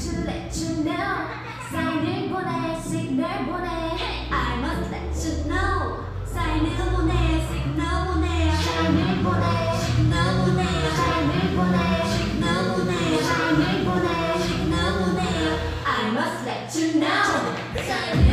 to let you know 사인을 보내 시그널 보내. I must let you know. 사인을 보내 시그널 보내. 사인을 보내 시그널 보내. 사인을 보내 시그널 보내. 사인을 보내 시그널 보내. I must let you know. 사인을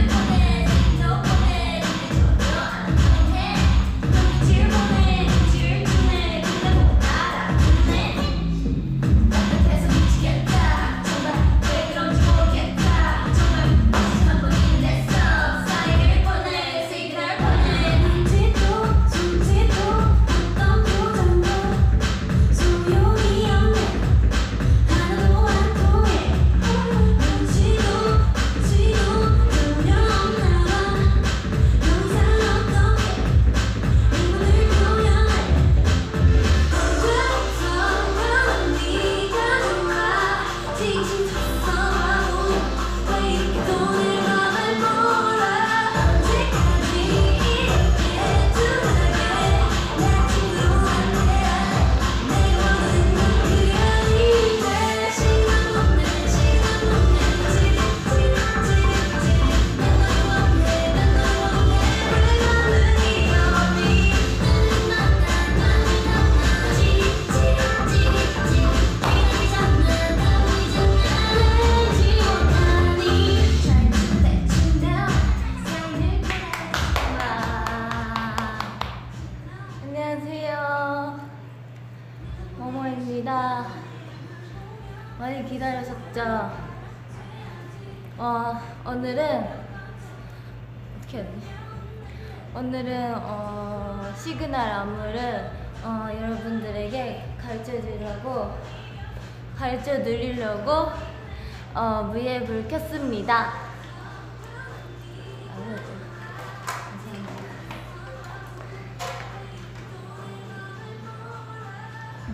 어, 무예불 켰습니다.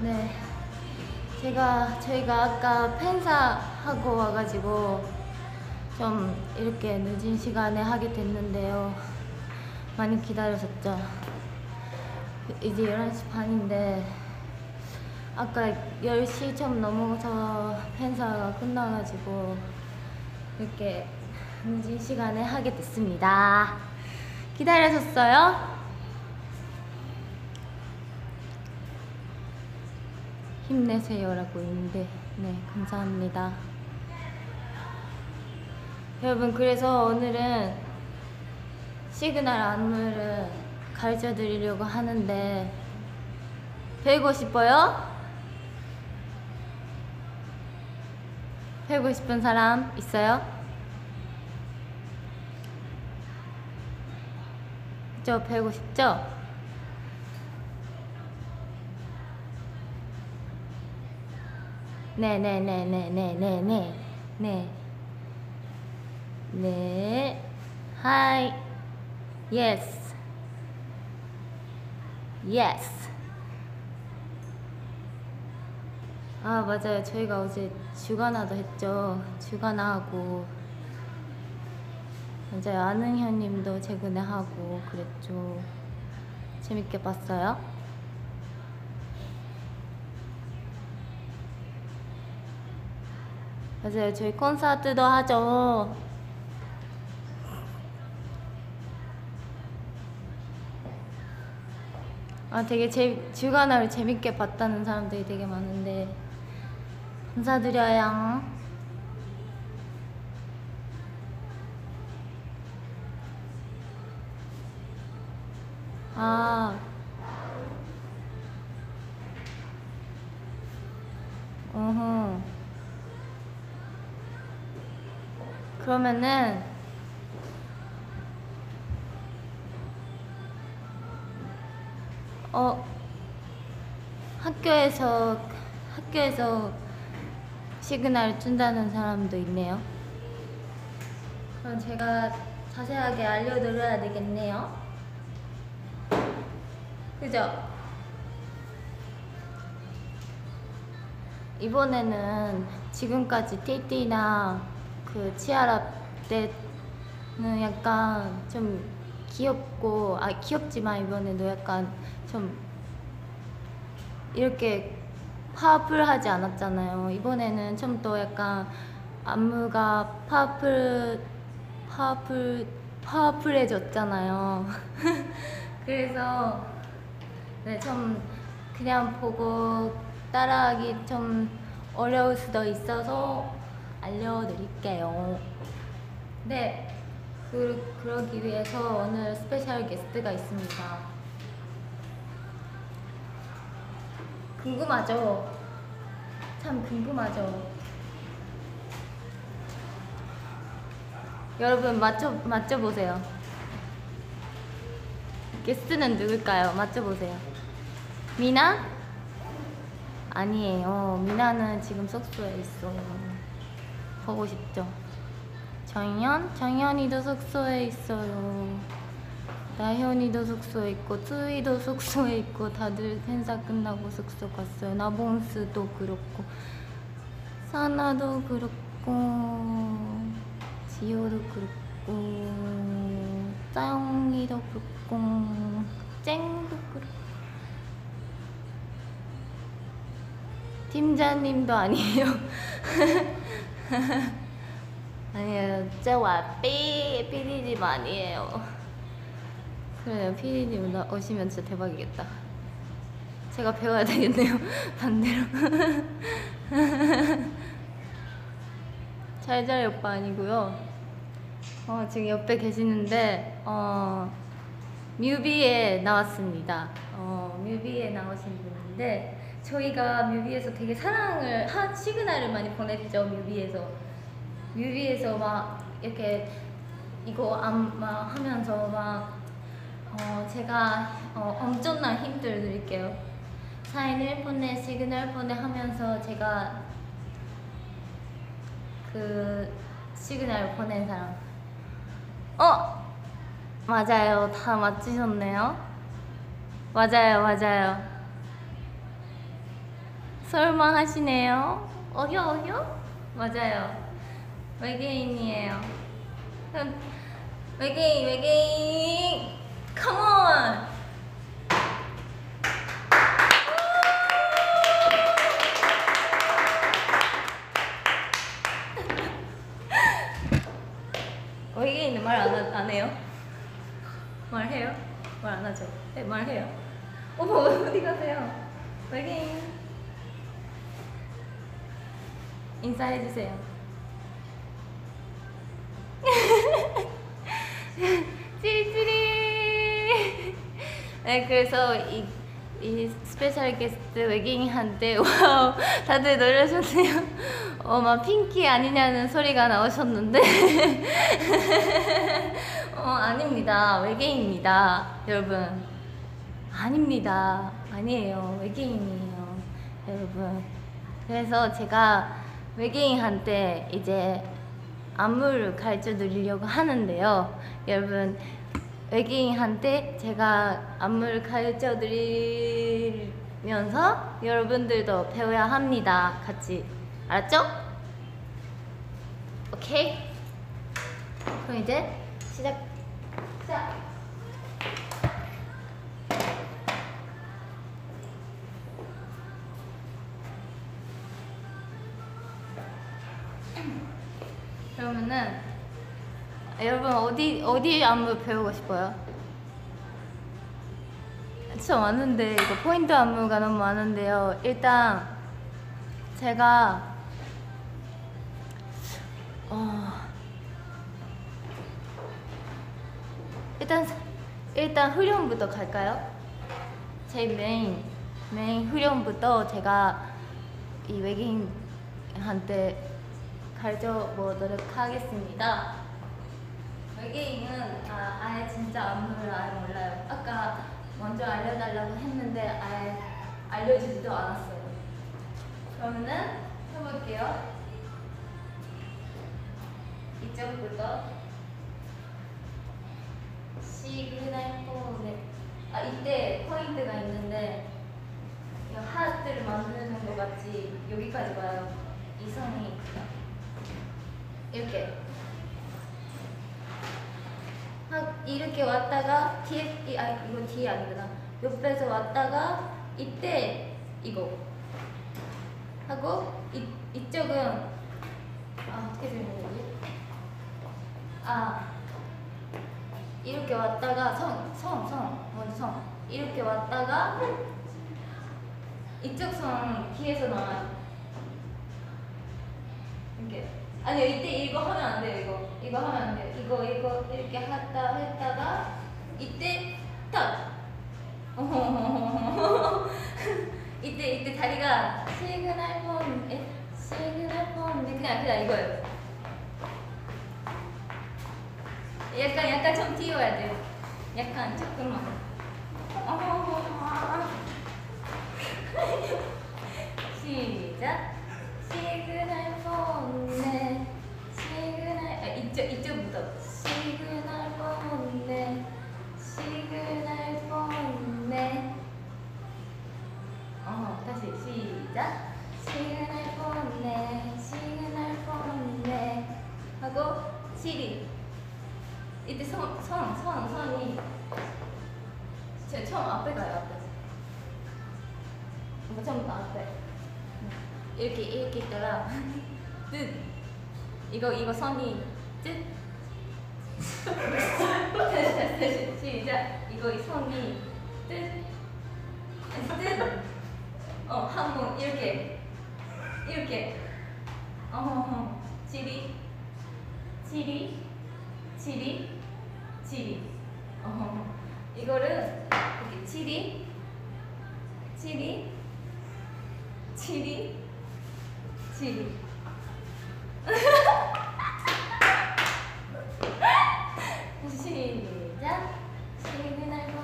네. 제가 저희가 아까 팬사 하고 와가지고 좀 이렇게 늦은 시간에 하게 됐는데요. 많이 기다리셨죠? 이제 11시 반인데 아까 10시 좀 넘어서 팬사가 끝나가지고 이렇게 늦은 시간에 하게 됐습니다. 기다리셨어요? 힘내세요라고 있는데 네 감사합니다 여러분 그래서 오늘은 시그널 안무를 가르쳐 드리려고 하는데 배우고 싶어요? 배우고 싶은 사람 있어요? 저 배우고 싶죠? 네네네네네네네 네. 네. Hi. Yes. Yes. 아, 맞아요. 저희가 어제 주간아도 했죠. 주간아하고. 맞아요. 아는 형님도 최근에 하고 그랬죠. 재밌게 봤어요? 맞아요. 저희 콘서트도 하죠. 아, 되게 재, 주간화를 재밌게 봤다는 사람들이 되게 많은데 감사드려요. 아, 어허. 그러면은 어 학교에서 학교에서 시그널 준다는 사람도 있네요. 그럼 제가 자세하게 알려드려야 되겠네요. 그죠? 이번에는 지금까지 TT나 그 Cheer Up 때는 약간 좀 귀엽고 아 귀엽지만 이번에도 약간 좀 이렇게 파워풀하지 않았잖아요. 이번에는 좀 더 약간 안무가 파워풀 파워풀 파워풀해졌잖아요. 그래서 네, 좀 그냥 보고 따라하기 좀 어려울 수도 있어서 알려드릴게요. 네, 그, 그러기 위해서 오늘 special 게스트가 있습니다. 궁금하죠? 참 궁금하죠? 여러분 맞춰 맞춰 보세요. 게스트는 누굴까요? 맞춰 보세요. 미나? 아니에요. 미나는 지금 숙소에 있어요. 보고 싶죠? 정현? 정현이도 숙소에 있어요. 나현이도 숙소에 있고 투이도 숙소에 있고 다들 행사 끝나고 숙소 갔어요. 나봉스도 그렇고 사나도 그렇고 지효도 그렇고 짜영이도 그렇고 쨍도 그렇고 팀장님도 아니에요. 아니에요. 저와 삐 피디님 아니에요. 그래요. 피디님 나 오시면 진짜 대박이겠다. 제가 배워야 되겠네요. 반대로. 잘잘 오빠 아니고요. 어, 지금 옆에 계시는데 어, 뮤비에 나왔습니다. 어, 뮤비에 나오신 분인데 저희가 뮤비에서 되게 사랑을 한 시그널을 많이 보냈죠. 뮤비에서 뮤비에서 막 이렇게 이거 안막 하면서 막 어, 제가 어, 엄청난 힌트를 드릴게요. 사인을 보내 시그널 보내 하면서 제가 그 시그널 보낸 사람. 어 맞아요. 다 맞추셨네요. 맞아요, 맞아요. 설마 하시네요. 어휴 어휴? 맞아요. 외계인이에요. 그럼 외계인 외계인. 컴온. 외계인은 말안 안 해요? 말해요? 말 안 하죠? 네, 말해요. 어머 어디 가세요? 외계인 인사해 주세요. 네, 그래서 이, 이 special 게스트 외계인한테 wow 다들 놀라셨네요. 어, 막 핑키 아니냐는 소리가 나오셨는데 어, 아닙니다. 외계인입니다. 여러분. 아닙니다. 아니에요. 외계인이에요. 여러분. 그래서 제가 외계인한테 이제 안무를 가르쳐 드리려고 하는데요. 여러분, 외계인한테 제가 안무를 가르쳐 드리면서 여러분들도 배워야 합니다. 같이. 알았죠? 오케이? 그럼 이제 시작. 시작. 그러면은 여러분 어디 어디 안무 배우고 싶어요? 진짜 많은데 이거 포인트 안무가 너무 많은데요. 일단 제가 어 일단 일단 후렴부터 갈까요? 제 메인 메인 후렴부터 제가 이 외계인한테 가르쳐 보도록 하겠습니다. 외계인은 아, 아예 진짜 안무를 아예 몰라요. 아까 먼저 알려달라고 했는데 아예 알려주지도 않았어요. 그러면은 해볼게요. 이쪽부터 시그널 보내 아 이때 포인트가 있는데 이 하트를 만드는 것 같이 여기까지 와요. 이 선이 이렇게 하, 이렇게 왔다가 뒤에 이, 아 이거 뒤에 아니구나. 옆에서 왔다가 이때 이거 하고 이, 이쪽은 아 어떻게 들면 되지? 아 이렇게 왔다가 성, 성, 성 먼저 성. 이렇게 왔다가 이쪽 손 뒤에서 나와요. 이렇게 아니요 이때 이거 하면 안 돼요 이거. 이거 하면 안 돼요 이거 이거 이렇게 했다 했다가 이때 딱. 이때 이때 다리가 시그널 보내, 시그널 보 그냥 그냥 이거예요. 약간 약간 좀 띄워야 돼요. 약간 조금만. 시작. 시그널 아 이쪽 이쪽부터 시그널 보내. 시그널 보내. 어 다시 시작. 시그널 보내. 시그널 보내. 하고 시리. 이때 선, 선, 선, 선이. 제가 처음 앞에 가요 앞에. 뭐 처음부터 앞에. 이렇게 이렇게 있다가 뜻. 이거 이거 선이 뜻 다시 이거 이 선이 뜻뜻어 한번 이렇게. 이렇게. 어 지리. 지리. 지리. 지리. 어. 이거를 이렇게 지리. 지리. 지리. 지리 시작 시그널 번네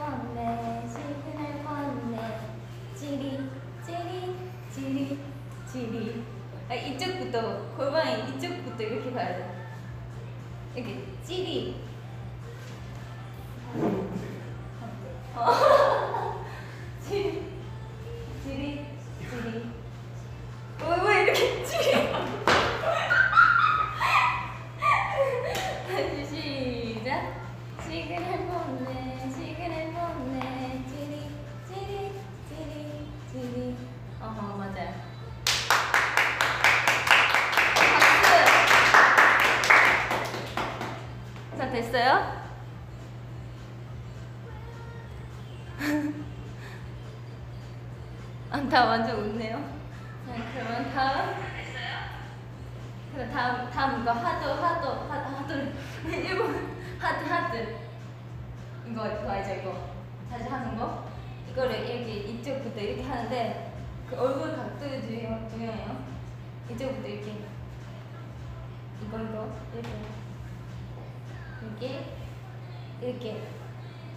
다 완전 웃네요. 네, 그러면 다음. 그럼 다음 다음 이거 하드 하드 하드 하드 일본 하드 하드 이거 이거 알죠 이거 다시 하는 거 이거를 이렇게 이쪽부터 이렇게 하는데 그 얼굴 각도 중요 중요해요. 이쪽부터 이렇게 이거 이거 이렇게 이렇게 이렇게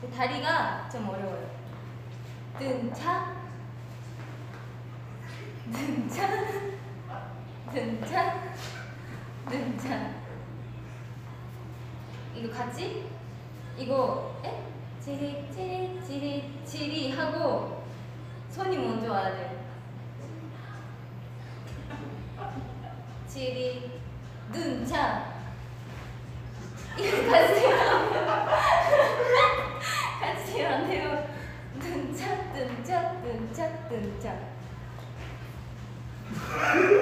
그 다리가 좀 어려워요. 등차 등차 등차 등차 이거 같이 이거 에? 지리 지리 지리 지리 하고 손이 먼저 와야 돼요. 지리 눈차 이거 같이 같이 안 돼요. 눈차 눈차 눈차 눈차 Thank you.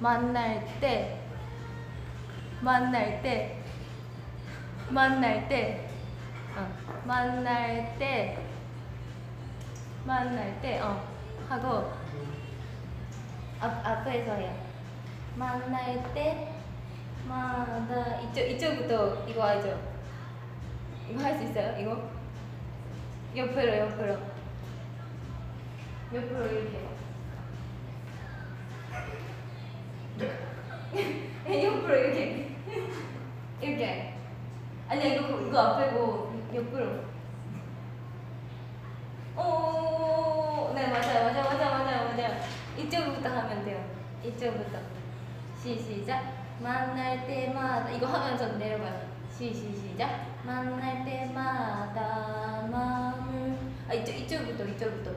만날 때 만날 때 만날 때 어, 만날 때 만날 때 어 하고 앞 앞에서 해요 만날 때 마다 이쪽 이쪽부터 이거 알죠? 이거 할 수 있어요? 이거 옆으로 옆으로 옆으로 이렇게 옆으로 이렇게. 이렇게. 아니 이거 이거 앞에고 옆으로. 오네 맞아요 맞아요 맞아요 맞아요 맞아요. 이쪽부터 하면 돼요. 이쪽부터. 시 시작. 만날 때마다 이거 하면서 내려가요. 시 시 시작. 만날 때마다 마음을 아 이쪽 이쪽부터 이쪽부터.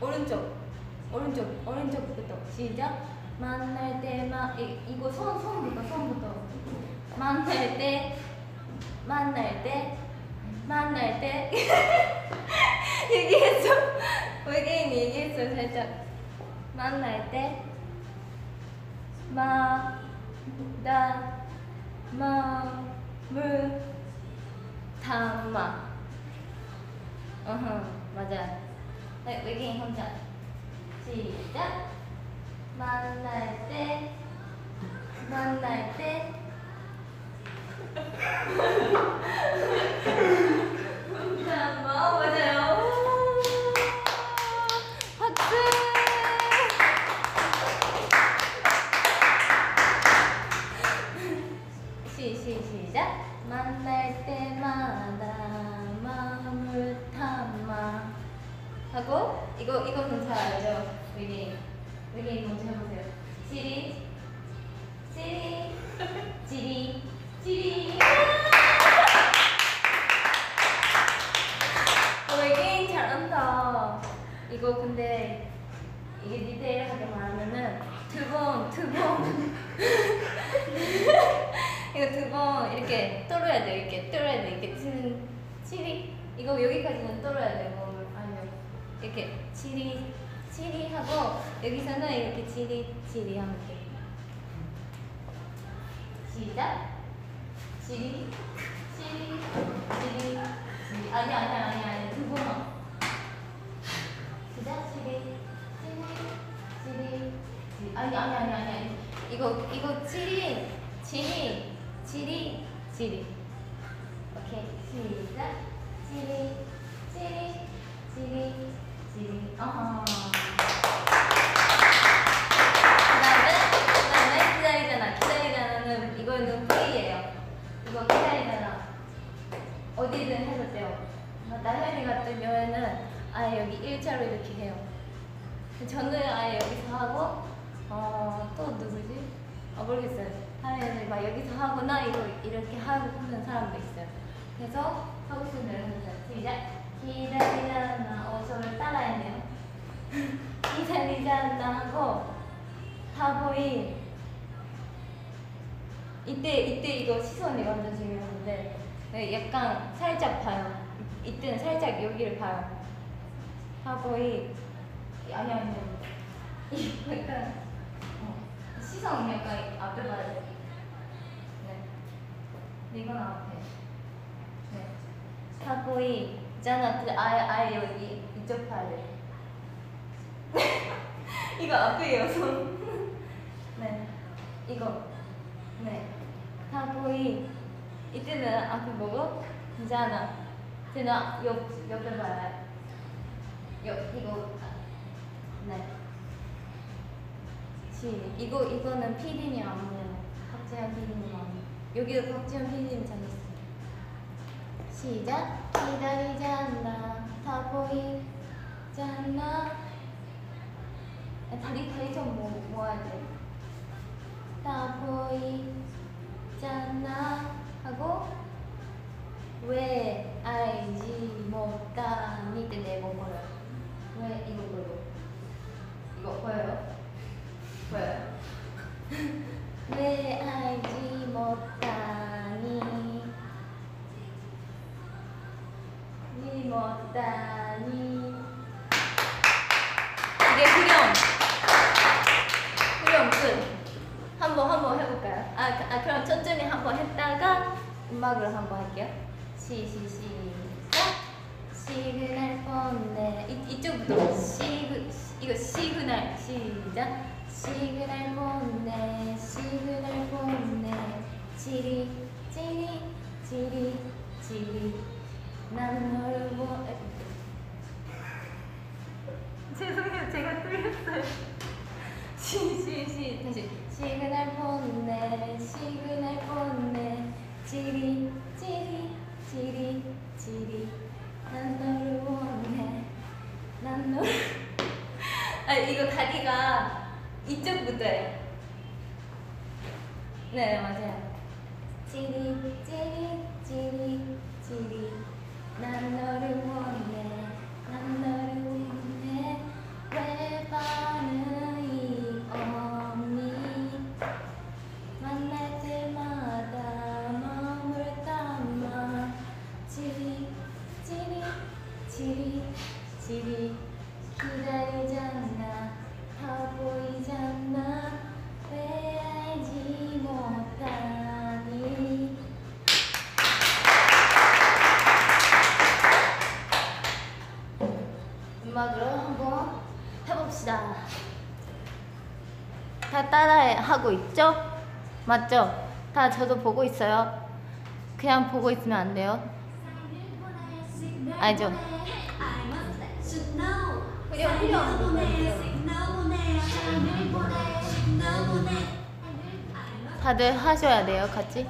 오른쪽 오른쪽 오른쪽부터. 시작 만날 때마 이, 이거 손 손부터 손부터 만날 때 만날 때 만날 때 얘기했어 외계인 얘기했어 살짝 만날 때 마, 다, 마, 물, 담아. 어허, 맞아. 네, 외계인 혼자. 시작. 만날 때, 만날 때. 담아, 맞아요. 박수! 시, 시, 시작. 만날 때마다 마음을 담아. 하고, 이거, 잘 알죠? 외계 인. 외계인 먼저 해보세요. 지리, 지리, 지리, 지리. 어, 외계인 잘한다. 이거 근데, 이게 디테일하게 말하면은, 두 번, 두 번. 이거 두 번 이렇게 떨어야 돼 이렇게 떨어야 돼 이렇게 치는 치리 이거 여기까지는 떨어야 돼 몸을 아니면 이렇게 치리 치리 하고 여기서는 이렇게 치리 치리 하면 돼. 시작. 치리 치리 치리 치리 아니 아니 아니 아니 두 번만 시작. 치리 치리 치리 치리 아니 아니 아니 아니 아니. 이거 이거 치리 치리 치리 치리 오케이. 시작. 치리 치리 치리 치리 어 저는 아예 여기서 하고 어 또 누구지? 아 모르겠어요. 하면 막 여기서 하거나 이거 이렇게 하는 사람도 있어요. 그래서 하고 싶은 대로 해주세요. 시작. 기다리잖아. 어 저를 따라했네요. 기다리잖아 하고 타보이 이때 이때 이거 시선이 완전 중요한데 네, 약간 살짝 봐요. 이- 이때는 살짝 여기를 봐요. 타보이 아니 아니 이 약간 어, 시선 약간 앞에 봐야 돼. 네. 근데 이건 앞에. 네. 타보이 있잖아. 그 아예 아예 여기 이쪽 돼. 이거 앞에요 손. 네. 이거. 네. 타보이 이때는 앞에 보고 있잖아. 쟤는 옆 옆에 봐야 옆 이거 네. 시 이거 이거는 피디님 아니에요. 박재현 피디님 안무. 여기도 박재현 피디님 찾았어요. 시작. 기다리지 않나 다 보이지 않나. 아, 다리 다리 좀 모, 모아야 돼. 다 보이지 않나 하고 왜 알지 못하니 때내목걸어왜 네, 네, 이거 걸어? 이거 보여요? 보여요? 왜 알지 못하니? 니 못하니? 이게 후렴. 후렴 끝. 한번 한번 해볼까요? 아, 아 그럼 천천히 한번 했다가 음악으로 한번 할게요. 시시시작. 시그널 보내. 이쪽부터. 시그 이거 시그널 시작. 시그널 보내 시그널 보내. 찌릿 찌릿 찌릿 찌릿. 난 너를 뭐, 보 죄송해요. 제가 틀렸어요. 시시시. 다시. 시그널 보 对。 하고 있죠? 맞죠? 다 저도 보고 있어요. 그냥 보고 있으면 안 돼요. 알죠? 다들 하셔야 돼요, 같이.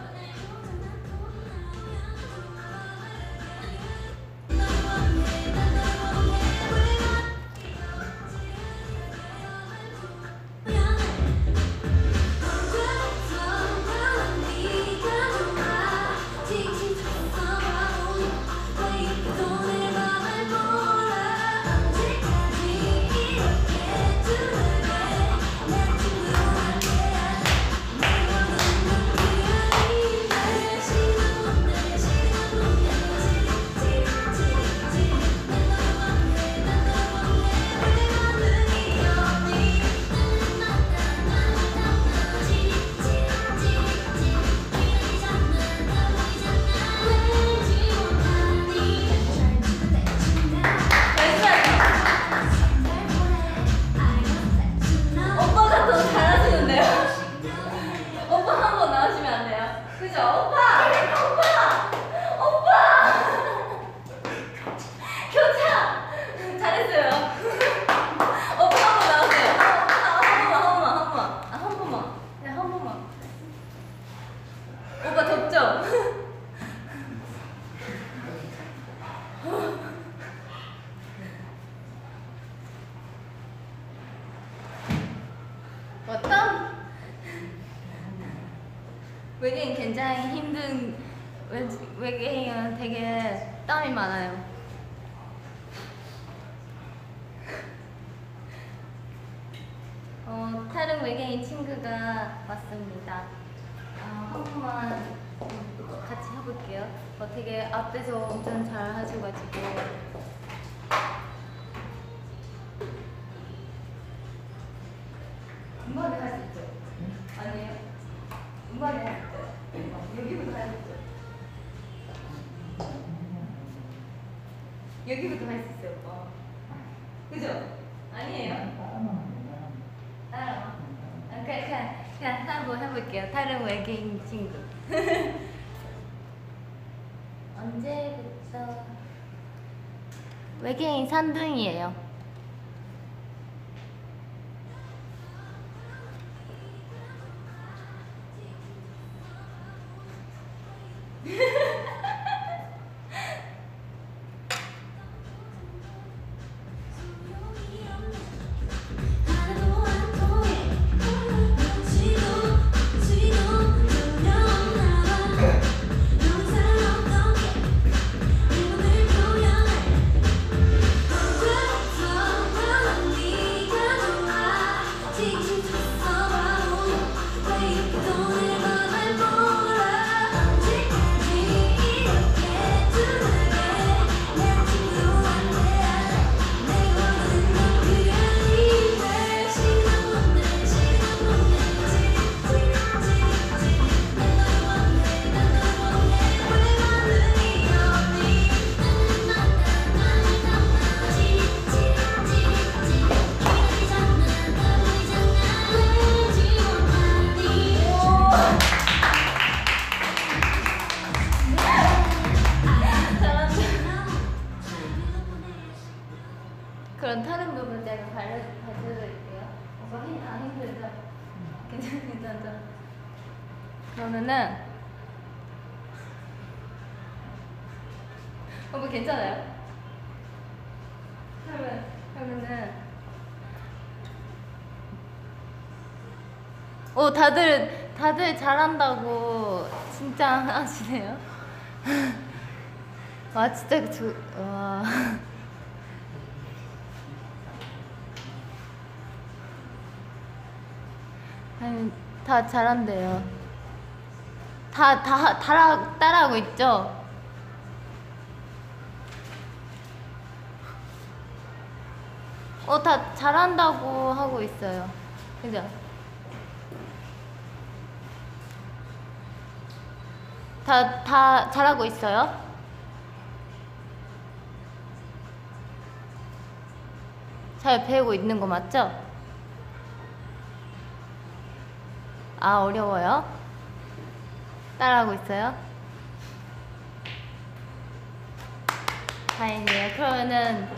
다른 외계인 친구가 왔습니다. 아, 한 번만 같이 해볼게요. 어떻게 앞에서 엄청 잘 하셔가지고 여기 산둥이에요. 잘한다고 진짜 하시네요. 와 진짜 저 와. 아니 다 잘한대요. 다다 따라 따라하고 있죠. 어 다 잘한다고 하고 있어요. 그죠? 다, 다 잘하고 있어요? 잘 배우고 있는 거 맞죠? 아, 어려워요? 따라하고 있어요? 다행이에요. 그러면은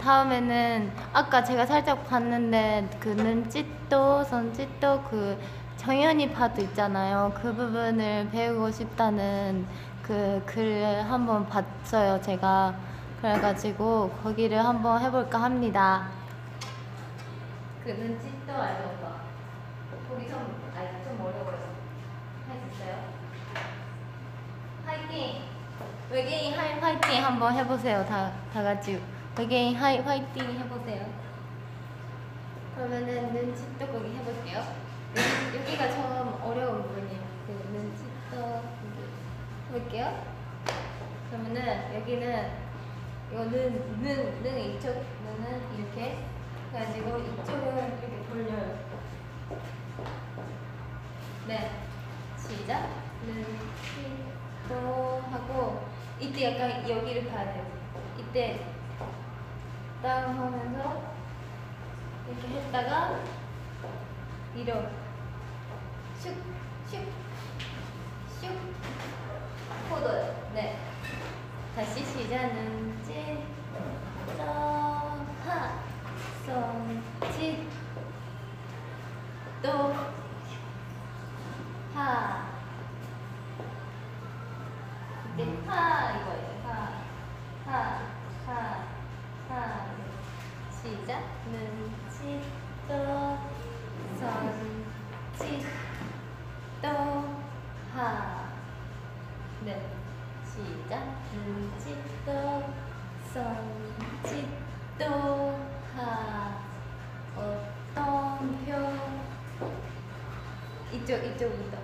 다음에는 아까 제가 살짝 봤는데 그 눈짓도 손짓도 그 정연이 파도 있잖아요. 그 부분을 배우고 싶다는 그 글을 한번 봤어요. 제가 그래가지고 거기를 한번 해볼까 합니다. 그 눈짓도 알고 봐. 거기 좀, 아니, 좀 어려워요. 화이팅! 외계인 hi 화이팅 한번 해보세요. 다, 다 같이 외계인 hi 화이팅 해보세요. 그러면은 눈짓도 거기 해볼게요. 여기, 여기가 좀 어려운 부분이에요. 그 눈짓도 여기 해볼게요. 그러면은 여기는 이거는 눈, 눈 이쪽 눈은 이렇게 해가지고 이쪽은 이렇게 돌려요. 네, 시작. 눈짓도 하고 이때 약간 여기를 봐야 돼요. 이때 다운 하면서 이렇게 했다가 위로 슉, 슉, 슉 포도요. 네. 다시 시작은 찐, 하, 손, 찐, 또, 하. 이때 하 이거예요. 하, 하, 하, 하. 시작. 눈치 또 손짓 또 하. 네. 시작. 눈치 또 손짓 또 하. 어떤 표 이쪽 이쪽부터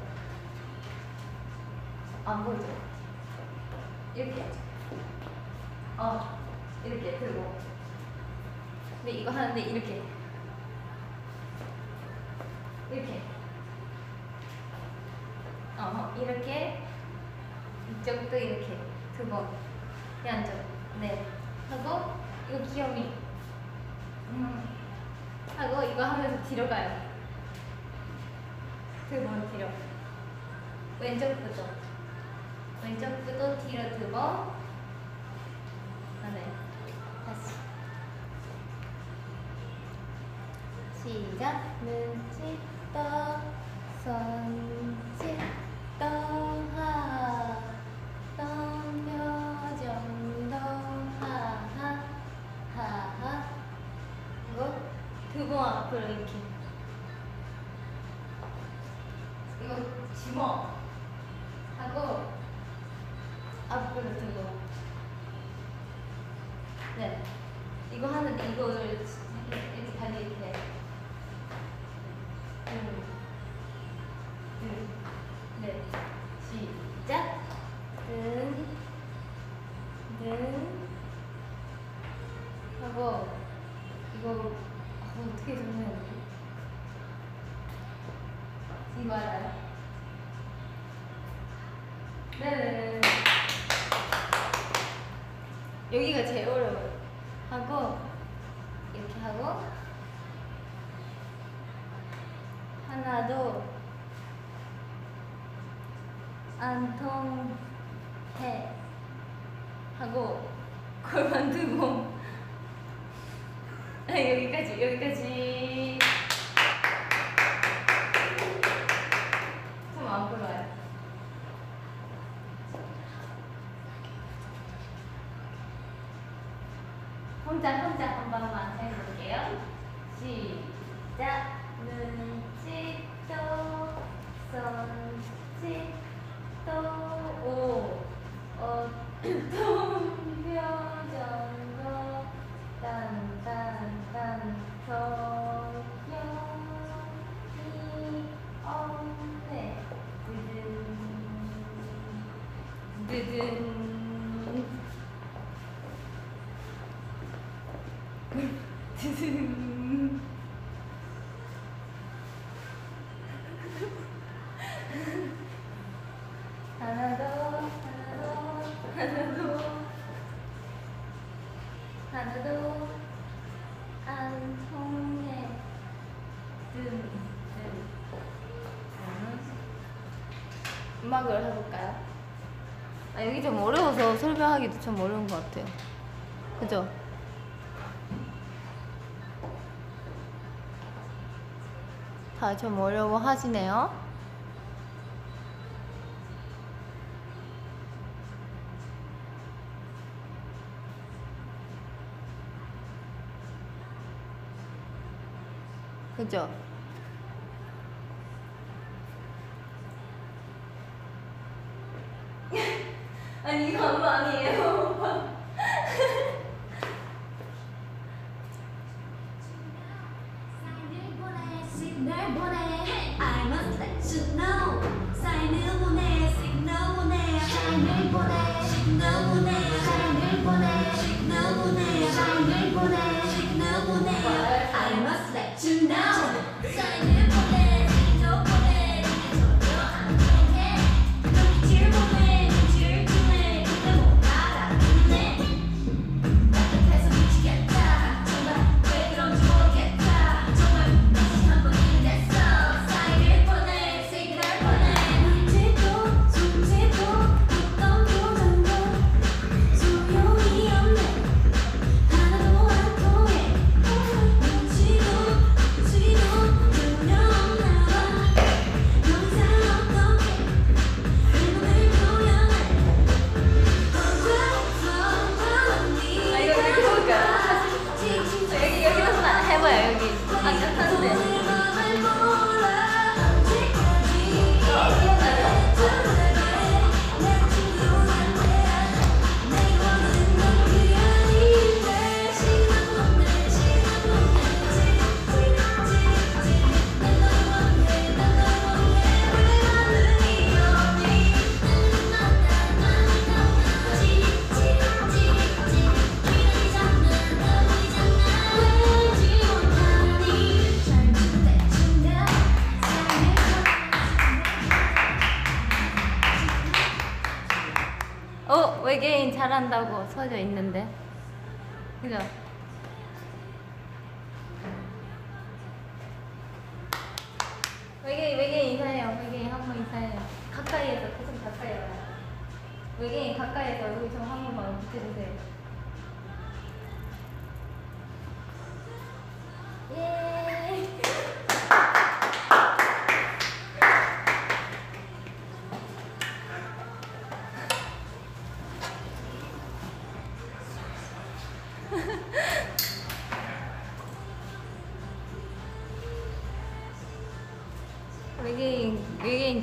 안 보이죠? 이렇게 어 이렇게 들고 근데 이거 하는데 이렇게 어 이렇게 이쪽도 이렇게 두번 양쪽 네 하고 이거 귀요미 음. 하고 이거 하면서 뒤로 가요. 두 번 뒤로 왼쪽부터 왼쪽부터 뒤로 두번. 네 다시. 시작 네. 이거 하는데 이거를 이렇게 다리 이렇게 嗯 음악을 해볼까요? 아, 여기 좀 어려워서 설명하기도 좀 어려운 것 같아요. 그죠? 다 좀 어려워 하시네요. 그죠? 아니 이거 안무 아니에요. I must let you know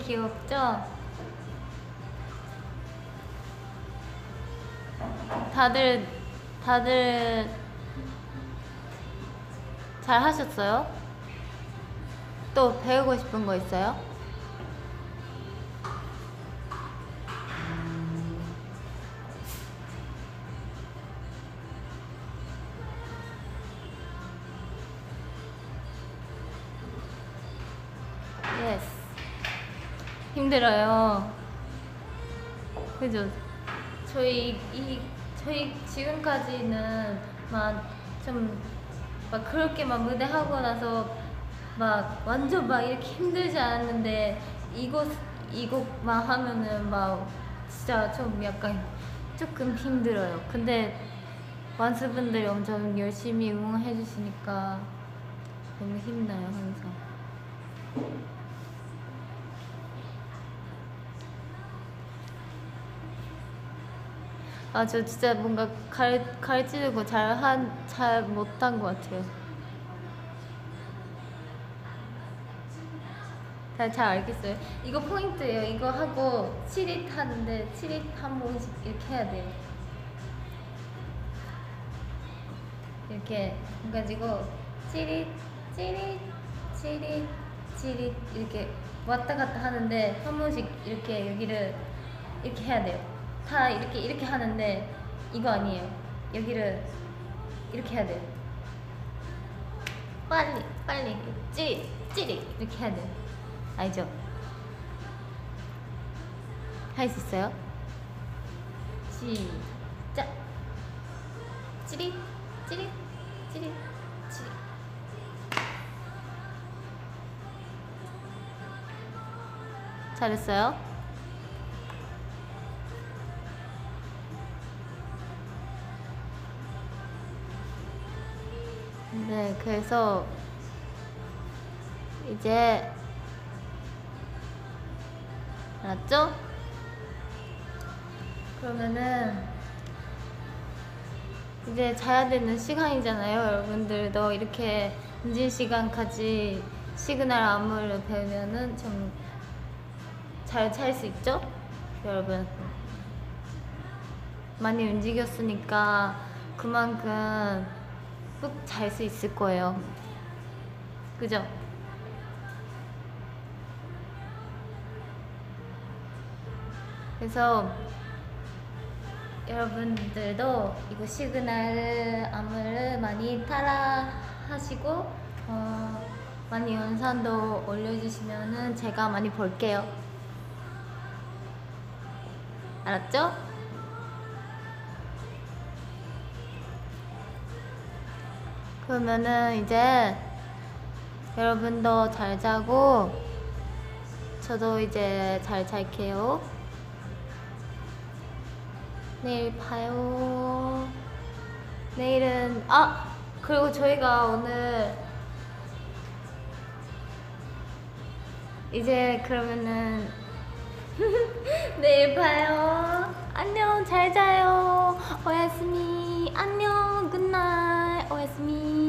귀엽죠? 다들 다들 잘 하셨어요? 또 배우고 싶은 거 있어요? 힘들어요. 그죠? 저희 이 저희 지금까지는 막좀막 그렇게 막 무대 하고 나서 막 완전 막 이렇게 힘들지 않았는데 이곳 이곡만 하면은 막 진짜 좀 약간 조금 힘들어요. 근데 완수분들이 엄청 열심히 응원해 주시니까 너무 힘나요 항상. 아 저 진짜 뭔가 갈 가르치는 거 잘한 잘 못한 것 같아요. 잘, 잘 알겠어요. 이거 포인트예요. 이거 하고 7잇 하는데 7잇 한 번씩 이렇게 해야 돼요. 이렇게 해가지고 7잇, 7잇, 7잇, 7잇 이렇게 왔다 갔다 하는데 한 번씩 이렇게 여기를 이렇게 해야 돼요. 다 이렇게 이렇게 하는데 이거 아니에요. 여기를 이렇게 해야 돼요. 빨리 빨리 찌릿 찌릿 이렇게 해야 돼요. 알죠? 할 수 있어요? 시작 찌릿 찌릿 찌릿 찌릿 잘했어요? 네, 그래서 이제 알았죠? 그러면은 이제 자야 되는 시간이잖아요. 여러분들도 이렇게 늦은 시간까지 시그널 안무를 배우면은 좀잘잘수 있죠? 여러분. 많이 움직였으니까 그만큼 푹잘수 있을 거예요. 그죠? 그래서 여러분들도 이거 시그널 안무를 많이 따라 하시고 어, 많이 연산도 올려주시면은 제가 많이 볼게요. 알았죠? 그러면은 이제 여러분도 잘 자고 저도 이제 잘 잘게요. 내일 봐요. 내일은 아 그리고 저희가 오늘 이제 그러면은 내일 봐요. 안녕 잘 자요. 오야스 that was me.